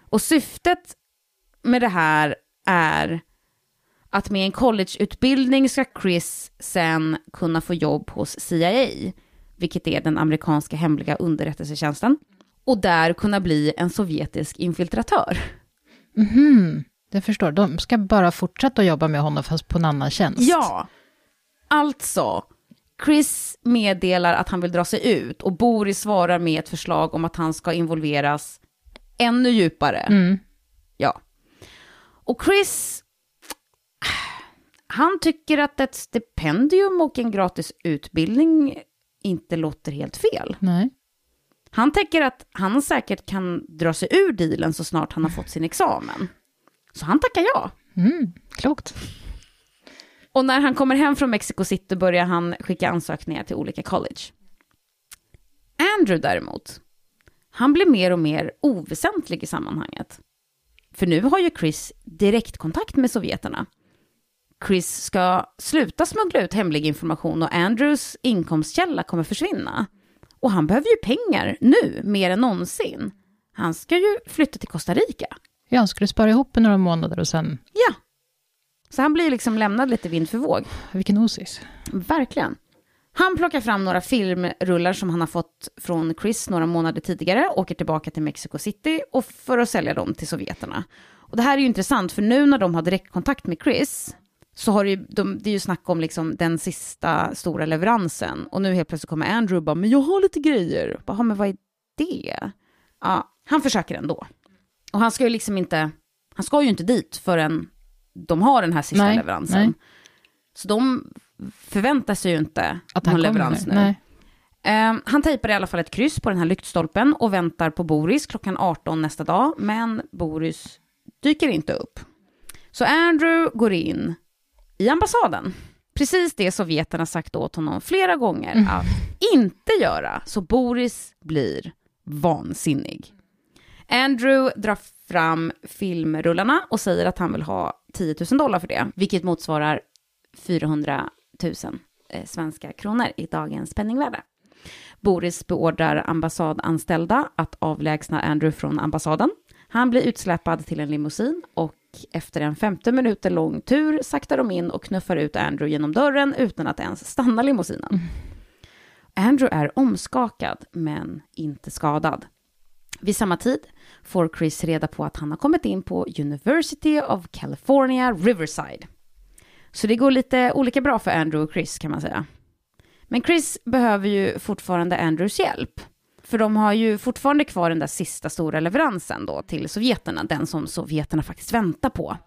Och syftet med det här är att med en collegeutbildning ska Chris sen kunna få jobb hos CIA, vilket är den amerikanska hemliga underrättelsetjänsten, och där kunna bli en sovjetisk infiltratör. Mhm, jag förstår. De ska bara fortsätta jobba med honom fast på en annan tjänst. Ja, alltså. Chris meddelar att han vill dra sig ut och Boris svarar med ett förslag om att han ska involveras ännu djupare. Mm. Ja. Och Chris, han tycker att ett stipendium och en gratis utbildning inte låter helt fel. Nej. Han tänker att han säkert kan dra sig ur dealen så snart han har fått sin examen. Så han tackar ja. Mm, klokt. Och när han kommer hem från Mexico City börjar han skicka ansökningar till olika college. Andrew däremot, han blir mer och mer oväsentlig i sammanhanget. För nu har ju Chris direktkontakt med sovjeterna. Chris ska sluta smuggla ut hemlig information och Andrews inkomstkälla kommer försvinna. Och han behöver ju pengar nu, mer än någonsin. Han ska ju flytta till Costa Rica. Ja, han skulle spara ihop i några månader och sen... Ja. Så han blir liksom lämnad lite vind för våg. Vilken osis. Verkligen. Han plockar fram några filmrullar som han har fått från Chris några månader tidigare, åker tillbaka till Mexico City och för att sälja dem till sovjeterna. Och det här är ju intressant, för nu när de har direktkontakt med Chris, så har det ju, de, det är ju snack om liksom den sista stora leveransen. Och nu helt plötsligt kommer Andrew och bara, men jag har lite grejer. Bara, men vad är det? Ja, han försöker ändå. Och han ska ju liksom inte, han ska ju inte dit förrän de har den här sista Nej, leveransen. nej. Så de förväntar sig ju inte Att han någon leverans nu. Nej. Eh, han tejpar i alla fall ett kryss på den här lyktstolpen och väntar på Boris klockan 18 nästa dag, men Boris dyker inte upp. Så Andrew går in i ambassaden. Precis det sovjeterna sagt åt honom flera gånger att inte göra, så Boris blir vansinnig. Andrew drar fram filmrullarna och säger att han vill ha 10 000 dollar för det, vilket motsvarar 400 000 eh, svenska kronor i dagens penningvärde. Boris beordrar ambassadanställda att avlägsna Andrew från ambassaden. Han blir utsläpad till en limousin och efter en 15 minuter lång tur saktar de in och knuffar ut Andrew genom dörren utan att ens stanna limousinen. Andrew är omskakad men inte skadad. Vid samma tid får Chris reda på att han har kommit in på University of California Riverside. Så det går lite olika bra för Andrew och Chris kan man säga. Men Chris behöver ju fortfarande Andrews hjälp. För de har ju fortfarande kvar den där sista stora leveransen då till sovjeterna, den som sovjeterna faktiskt väntar på.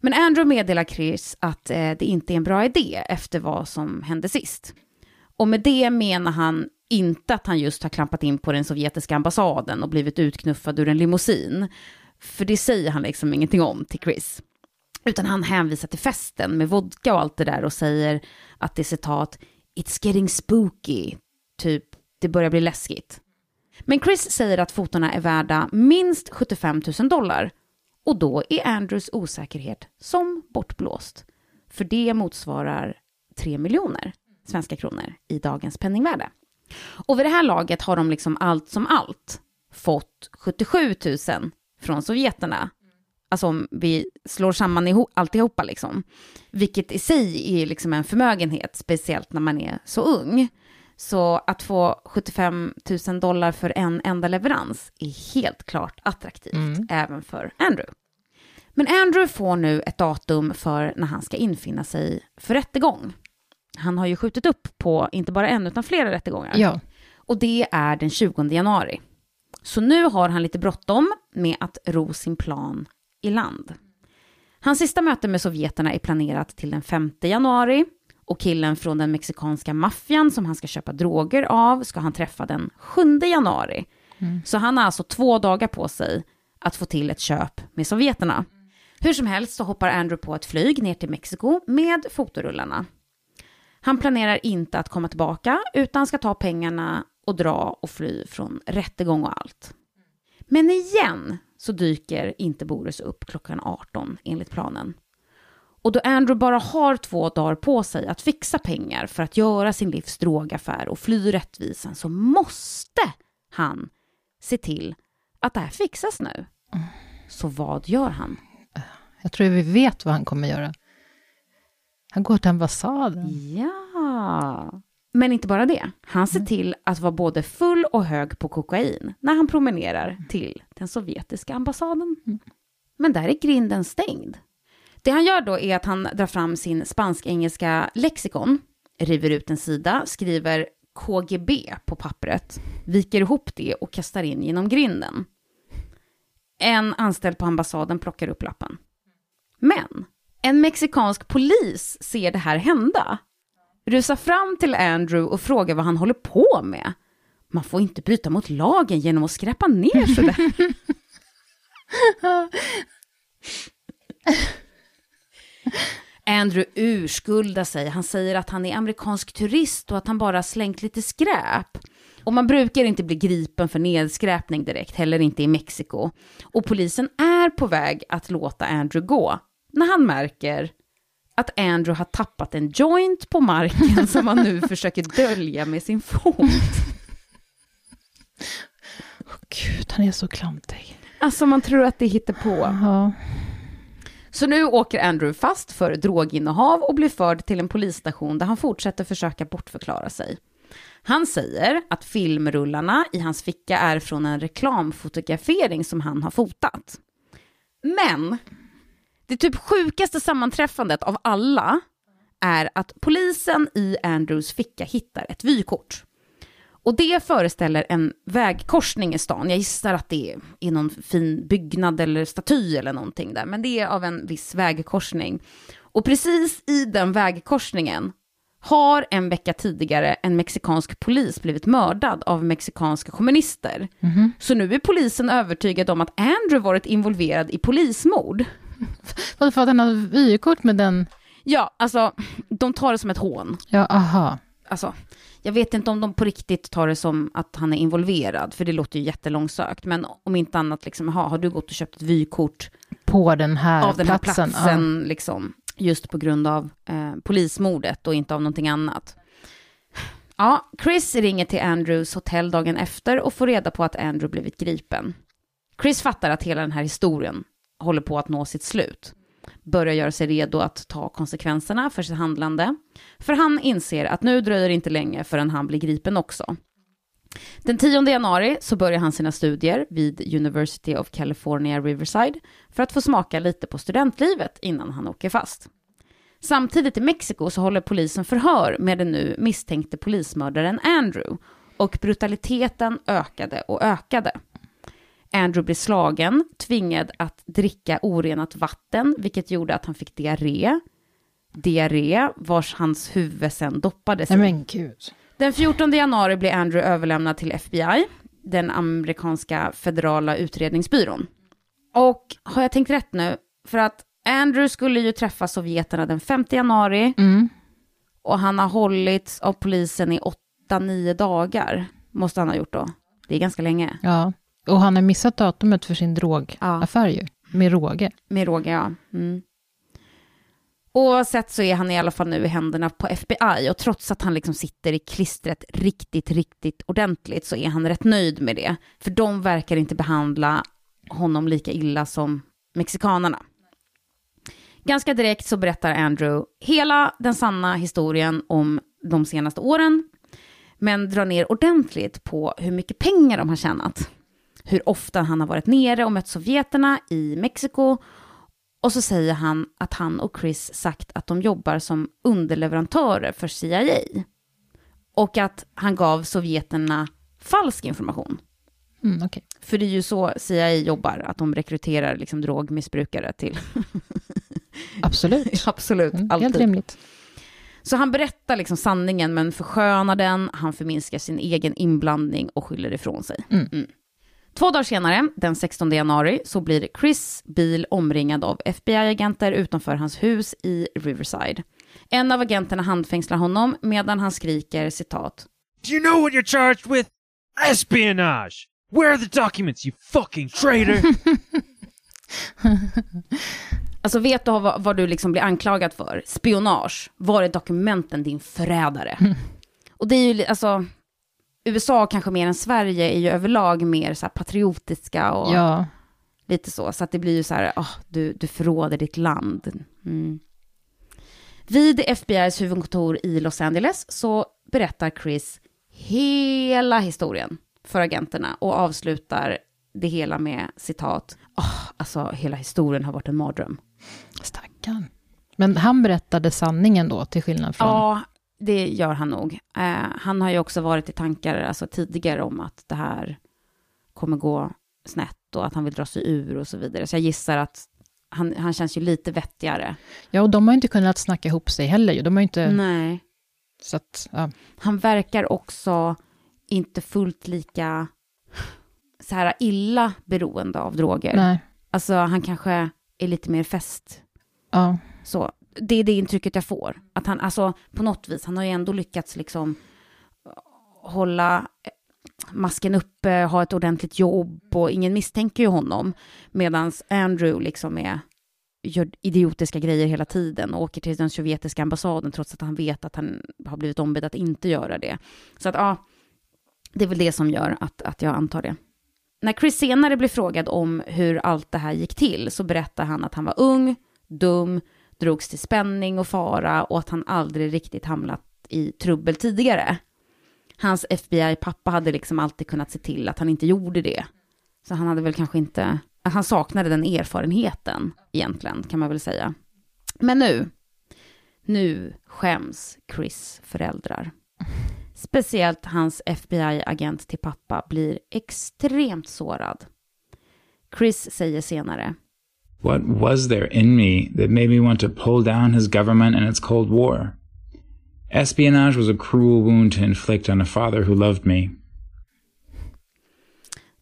Men Andrew meddelar Chris att eh, det inte är en bra idé efter vad som hände sist. Och med det menar han inte att han just har klampat in på den sovjetiska ambassaden och blivit utknuffad ur en limousin. För det säger han liksom ingenting om till Chris. Utan han hänvisar till festen med vodka och allt det där och säger att det är citat “It's getting spooky”, typ “Det börjar bli läskigt”. Men Chris säger att fotona är värda minst 75 000 dollar och då är Andrews osäkerhet som bortblåst. För det motsvarar 3 miljoner svenska kronor i dagens penningvärde. Och vid det här laget har de liksom allt som allt fått 77 000 från sovjeterna. Alltså om vi slår samman ihop, alltihopa liksom. Vilket i sig är liksom en förmögenhet, speciellt när man är så ung. Så att få 75 000 dollar för en enda leverans är helt klart attraktivt, även för Andrew. Men Andrew får nu ett datum för när han ska infinna sig för rättegång. Han har ju skjutit upp på inte bara en utan flera rättegångar. Ja. Och det är den 20 januari. Så nu har han lite bråttom med att ro sin plan i land. Hans sista möte med sovjeterna är planerat till den 5 januari och killen från den mexikanska maffian som han ska köpa droger av ska han träffa den 7 januari. Så han har alltså två dagar på sig att få till ett köp med sovjeterna. Hur som helst så hoppar Andrew på ett flyg ner till Mexiko med fotorullarna. Han planerar inte att komma tillbaka utan ska ta pengarna och dra och fly från rättegång och allt. Men igen så dyker inte Boris upp klockan 18 enligt planen. Och då Andrew bara har två dagar på sig att fixa pengar för att göra sin livs drogaffär och fly rättvisan så måste han se till att det här fixas nu. Så vad gör han? Jag tror vi vet vad han kommer göra. Han går till ambassaden. Ja. Men inte bara det. Han ser till att vara både full och hög på kokain när han promenerar till den sovjetiska ambassaden. Men där är grinden stängd. Det han gör då är att han drar fram sin spansk-engelska lexikon, river ut en sida, skriver KGB på pappret, viker ihop det och kastar in genom grinden. En anställd på ambassaden plockar upp lappen. Men en mexikansk polis ser det här hända, rusar fram till Andrew och frågar vad han håller på med. Man får inte bryta mot lagen genom att skräpa ner sådär. Andrew urskuldar sig. Han säger att han är amerikansk turist och att han bara slängt lite skräp. Och man brukar inte bli gripen för nedskräpning direkt, heller inte i Mexiko. Och polisen är på väg att låta Andrew gå när han märker att Andrew har tappat en joint på marken som han nu försöker dölja med sin fot. Åh, Gud, han är så klantig. Alltså man tror att det hittar på. Ja. Så nu åker Andrew fast för droginnehav och blir förd till en polisstation där han fortsätter försöka bortförklara sig. Han säger att filmrullarna i hans ficka är från en reklamfotografering som han har fotat. Men det typ sjukaste sammanträffandet av alla är att polisen i Andrews ficka hittar ett vykort. Och det föreställer en vägkorsning i stan. Jag gissar att det är någon fin byggnad eller staty eller någonting där, men det är av en viss vägkorsning. Och precis i den vägkorsningen har en vecka tidigare en mexikansk polis blivit mördad av mexikanska kommunister. Så nu är polisen övertygad om att Andrew varit involverad i polismord. Vadå, för att han har vykort med den? Ja, alltså, de tar det som ett hån. Ja, aha. Alltså, jag vet inte om de på riktigt tar det som att han är involverad, för det låter ju jättelångsökt. Men om inte annat, liksom, aha, har du gått och köpt ett vykort På den här av den här platsen? platsen, liksom, just på grund av eh, polismordet och inte av någonting annat. Ja, Chris ringer till Andrews hotell dagen efter och får reda på att Andrew blivit gripen. Chris fattar att hela den här historien håller på att nå sitt slut. Börjar göra sig redo att ta konsekvenserna för sitt handlande. För han inser att nu dröjer det inte länge förrän han blir gripen också. Den 10 januari så börjar han sina studier vid University of California Riverside för att få smaka lite på studentlivet innan han åker fast. Samtidigt i Mexiko så håller polisen förhör med den nu misstänkte polismördaren Andrew och brutaliteten ökade och ökade. Andrew blir slagen, tvingad att dricka orenat vatten, vilket gjorde att han fick diarré. Diarré vars hans huvud sen doppades i. Men gud. Den 14 januari blir Andrew överlämnad till FBI, den amerikanska federala utredningsbyrån. Och har jag tänkt rätt nu? För att Andrew skulle ju träffa sovjeterna den 5 januari Mm. och han har hållits av polisen i 8-9 dagar. Måste han ha gjort då. Det är ganska länge. Ja. Och han har missat datumet för sin drogaffär ju. Med råge. Med råge, ja. Mm. Oavsett så är han i alla fall nu i händerna på FBI och trots att han liksom sitter i klistret riktigt, riktigt ordentligt så är han rätt nöjd med det. För de verkar inte behandla honom lika illa som mexikanerna. Ganska direkt så berättar Andrew hela den sanna historien om de senaste åren, men drar ner ordentligt på hur mycket pengar de har tjänat. Hur ofta han har varit nere och mött sovjeterna i Mexiko och så säger han att han och Chris sagt att de jobbar som underleverantörer för CIA. Och att han gav sovjeterna falsk information. Mm, okej. För det är ju så CIA jobbar, att de rekryterar liksom drogmissbrukare till... Absolut. Absolut, Mm, alltid. helt rimligt. Så han berättar liksom sanningen men förskönar den, han förminskar sin egen inblandning och skyller ifrån sig. Mm. Två dagar senare, den 16 januari, så blir Chris bil omringad av FBI-agenter utanför hans hus i Riverside. En av agenterna handfängslar honom medan han skriker citat. Do you know what you're charged with? Espionage! Where are the documents, you fucking traitor? Alltså vet du vad, vad du liksom blir anklagad för? Spionage. Var är dokumenten din förrädare? Och det är ju, alltså, USA kanske mer än Sverige är ju överlag mer så här patriotiska och Ja, lite så. Så att det blir ju så här, ah, du, du förråder ditt land. Mm. Vid FBI's huvudkontor i Los Angeles så berättar Chris hela historien för agenterna och avslutar det hela med citat, oh, alltså hela historien har varit en mardröm. stackarn. Men han berättade sanningen då, till skillnad från... Ja, det gör han nog. Eh, han har ju också varit i tankar alltså, tidigare om att det här kommer gå snett och att han vill dra sig ur och så vidare. Så jag gissar att han, han känns ju lite vettigare. Ja, och de har ju inte kunnat snacka ihop sig heller. De har inte... Nej. Så att, ja. Han verkar också inte fullt lika så här illa beroende av droger. Nej. Alltså han kanske är lite mer fäst. Ja. Så det är det intrycket jag får. Att han, alltså på något vis, han har ju ändå lyckats liksom eh, hålla eh, masken uppe, ha ett ordentligt jobb och ingen misstänker ju honom. Medan Andrew liksom är, gör idiotiska grejer hela tiden och åker till den sovjetiska ambassaden trots att han vet att han har blivit ombedd att inte göra det. Så att ja, det är väl det som gör att, att jag antar det. När Chris senare blir frågad om hur allt det här gick till så berättar han att han var ung, dum, drogs till spänning och fara och att han aldrig riktigt hamnat i trubbel tidigare. Hans FBI-pappa hade liksom alltid kunnat se till att han inte gjorde det. Så han hade väl kanske inte, han saknade den erfarenheten egentligen kan man väl säga. Men nu, nu skäms Chris föräldrar. Speciellt hans FBI-agent till pappa blir extremt sårad. Chris säger senare. What was there in me that made me want to pull down his government and its Cold War? Espionage was a cruel wound to inflict on a father who loved me.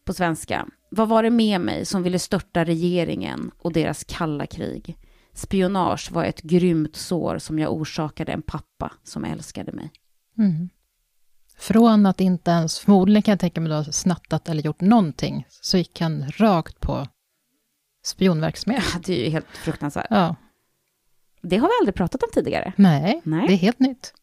På svenska. Vad var det med mig som ville störta regeringen och deras kalla krig? Spionage var ett grymt sår som jag orsakade en pappa som älskade mig. Mm. Från att inte ens, förmodligen kan jag tänka mig, då, snattat eller gjort någonting, så gick han rakt på spionverksamhet. Det är ju helt fruktansvärt. Ja. Det har vi aldrig pratat om tidigare. Nej, Nej. det är helt nytt.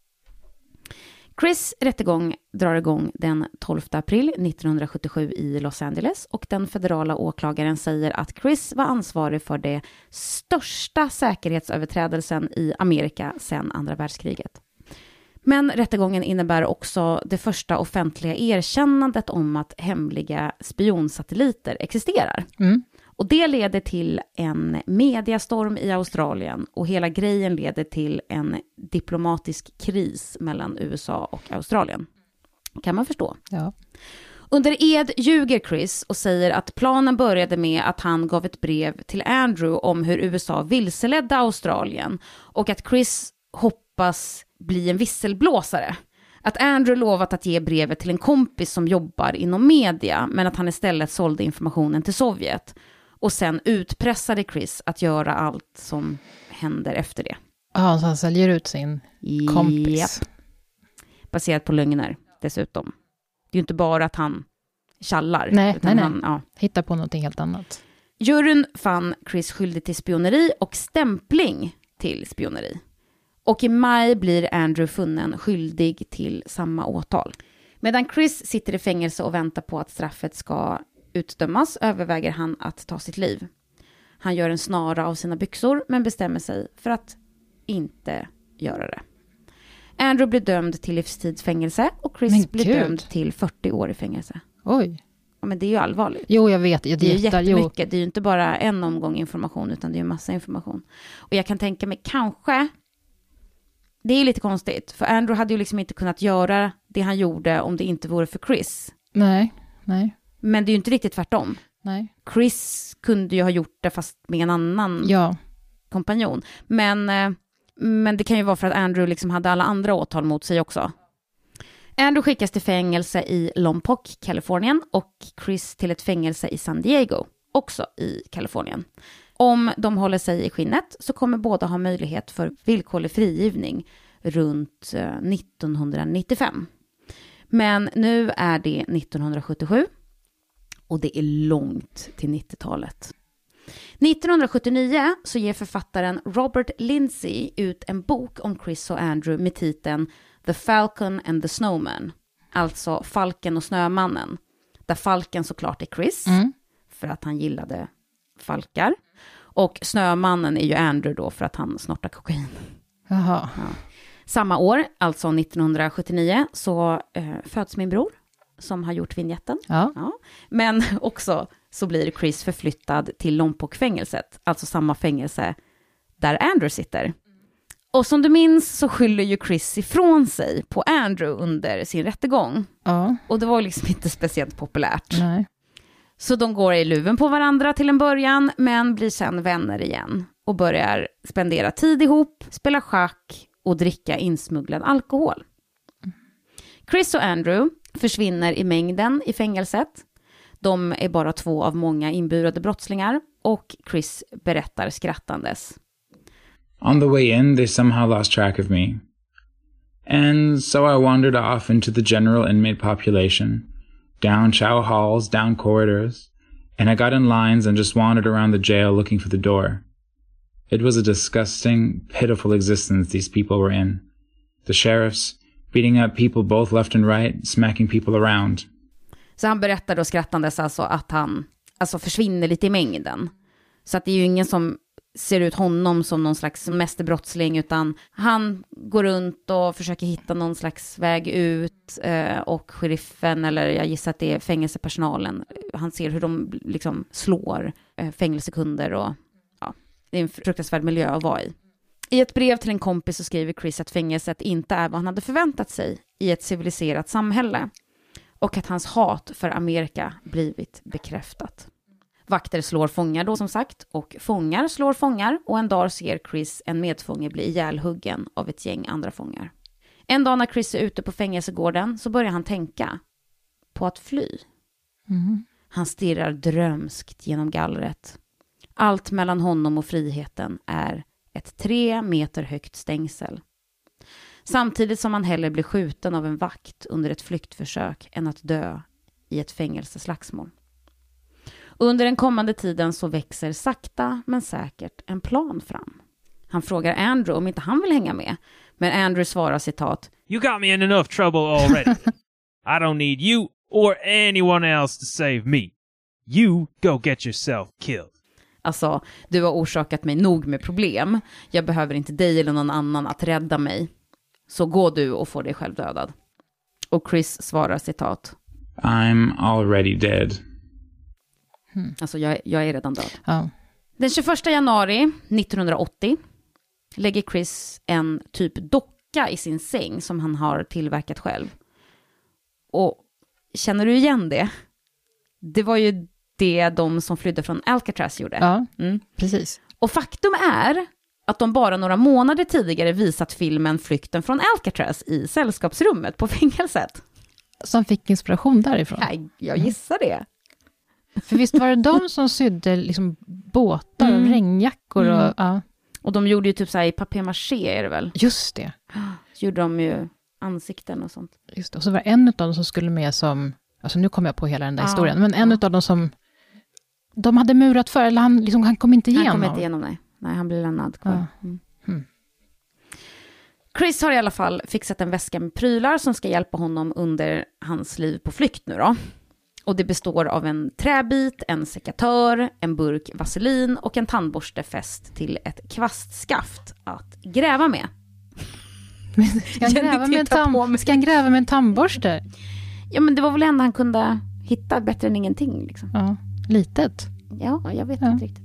Chris rättegång drar igång den 12 april 1977 i Los Angeles och den federala åklagaren säger att Chris var ansvarig för det största säkerhetsöverträdelsen i Amerika sedan andra världskriget. Men rättegången innebär också det första offentliga erkännandet om att hemliga spionsatelliter existerar. Mm. Och det leder till en mediastorm i Australien och hela grejen leder till en diplomatisk kris mellan USA och Australien. Kan man förstå. Ja. Under ed ljuger Chris och säger att planen började med att han gav ett brev till Andrew om hur USA vilseledde Australien och att Chris hoppas bli en visselblåsare. Att Andrew lovat att ge brevet till en kompis som jobbar inom media, men att han istället sålde informationen till Sovjet. Och sen utpressade Chris att göra allt som händer efter det. Ja, så han säljer ut sin kompis. Japp. Baserat på lögner dessutom. Det är ju inte bara att han tjallar. Nej, utan nej, nej. Han, ja. Hitta på någonting helt annat. Juryn fann Chris skyldig till spioneri och stämpling till spioneri. Och i maj blir Andrew funnen skyldig till samma åtal. Medan Chris sitter i fängelse och väntar på att straffet ska utdömas överväger han att ta sitt liv. Han gör en snara av sina byxor men bestämmer sig för att inte göra det. Andrew blir dömd till livstidsfängelse och Chris Men blir gud. dömd till 40 år i fängelse. Oj. Ja, men det är ju allvarligt. Jo, jag vet. Det, Det är jättar, jo. jättemycket. Det är ju inte bara en omgång information, utan det är ju massa information. Och jag kan tänka mig, kanske, det är ju lite konstigt, för Andrew hade ju liksom inte kunnat göra det han gjorde om det inte vore för Chris. Nej, nej, Men det är ju inte riktigt tvärtom. nej. Chris kunde ju ha gjort det fast med en annan Ja, kompanjon. Men, eh, men det kan ju vara för att Andrew liksom hade alla andra åtal mot sig också. Andrew skickas till fängelse i Lompoc, Kalifornien och Chris till ett fängelse i San Diego, också i Kalifornien. Om de håller sig i skinnet så kommer båda ha möjlighet för villkorlig frigivning runt eh, 1995. Men nu är det 1977 och det är långt till 90-talet. 1979 så ger författaren Robert Lindsay ut en bok om Chris och Andrew med titeln The Falcon and the Snowman. Alltså Falken och Snömannen. Där falken såklart är Chris, Mm. för att han gillade falkar. Och Snömannen är ju Andrew då för att han snortar kokain. Jaha. Samma år, alltså 1979, så eh, föds min bror som har gjort vignetten. Ja. Ja. Men också så blir Chris förflyttad till Lompoc-fängelset, alltså samma fängelse där Andrew sitter. Och som du minns så skyller ju Chris ifrån sig på Andrew under sin rättegång. Ja. Och det var liksom inte speciellt populärt. Nej. Så de går i luven på varandra till en början, men blir sen vänner igen. Och börjar spendera tid ihop, spela schack och dricka insmugglad alkohol. Chris och Andrew försvinner i mängden i fängelset. De är bara två av många inburade brottslingar och Chris berättar skrattandes. On the way in, they somehow lost track of me. And so I wandered off into the general inmate population, down chow halls, down corridors, and I got in lines and just wandered around the jail looking for the door. It was a disgusting, pitiful existence these people were in. The sheriffs, beating up people both left and right, smacking people around. Så han berättar då skrattandes alltså att han alltså försvinner lite i mängden. Så att det är ju ingen som ser ut honom som någon slags mästerbrottsling, utan han går runt och försöker hitta någon slags väg ut eh, och sheriffen, eller jag gissar att det är fängelsepersonalen, han ser hur de liksom slår eh, fängelsekunder och ja, det är en fruktansvärd miljö att vara i. I ett brev till en kompis så skriver Chris att fängelset inte är vad han hade förväntat sig i ett civiliserat samhälle och att hans hat för Amerika blivit bekräftat. Vakter slår fångar då som sagt, och fångar slår fångar och en dag ser Chris en medfånge bli ihjälhuggen av ett gäng andra fångar. En dag när Chris är ute på fängelsegården så börjar han tänka på att fly. Han stirrar drömskt genom gallret. Allt mellan honom och friheten är ett tre meter högt stängsel. Samtidigt som han hellre blir skjuten av en vakt under ett flyktförsök än att dö i ett fängelseslagsmål. Under den kommande tiden så växer sakta men säkert en plan fram. Han frågar Andrew om inte han vill hänga med, men Andrew svarar citat You got me in enough trouble already. I don't need you or anyone else to save me. You go get yourself killed. Alltså, du har orsakat mig nog med problem. Jag behöver inte dig eller någon annan att rädda mig. Så gå du och få dig själv dödad. Och Chris svarar citat. I'm already dead. Alltså, jag, jag är redan död. Ja. Den 21 januari 1980 lägger Chris en typ docka i sin säng som han har tillverkat själv. Och känner du igen det? Det var ju det de som flydde från Alcatraz gjorde. ja, Mm. precis. Och faktum är att de bara några månader tidigare visat filmen Flykten från Alcatraz i sällskapsrummet på fängelset. Som fick inspiration därifrån. Nej, jag gissar det. För visst var det de som sydde liksom båtar och Mm. regnjackor och... Mm. Ja, Och de gjorde ju typ så här i papier-maché är det väl? just det. Så gjorde de ju ansikten och sånt. Just det. Och så var det en av dem som skulle med som... Alltså nu kommer jag på hela den där Ja, historien. Men en ja. av dem som... De hade murat för, eller han, liksom, han kom inte igenom. Han kom inte igenom, nej. Nej, han blir lämnad kvar. Ja. Mm. Mm. Chris har i alla fall fixat en väska med prylar som ska hjälpa honom under hans liv på flykt nu då. Och det består av en träbit, en sekatör, en burk vaselin och en tandborste fäst till ett kvastskaft att gräva med. Ska han, gräva med tam- ska han gräva med en tandborste? Ja, men det var väl det enda han kunde hitta, bättre än ingenting liksom. Ja, litet. Ja, jag vet Ja. inte riktigt.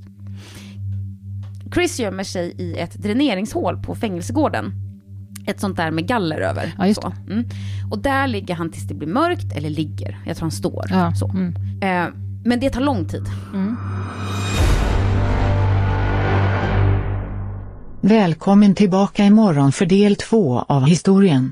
Chris gömmer sig i ett dräneringshål på fängelsegården. Ett sånt där med galler över. Ja, just så. Mm. Och där ligger han tills det blir mörkt, eller ligger, jag tror han står. Ja. Så. Mm. Eh, men det tar lång tid. Välkommen tillbaka imorgon för del två av historien.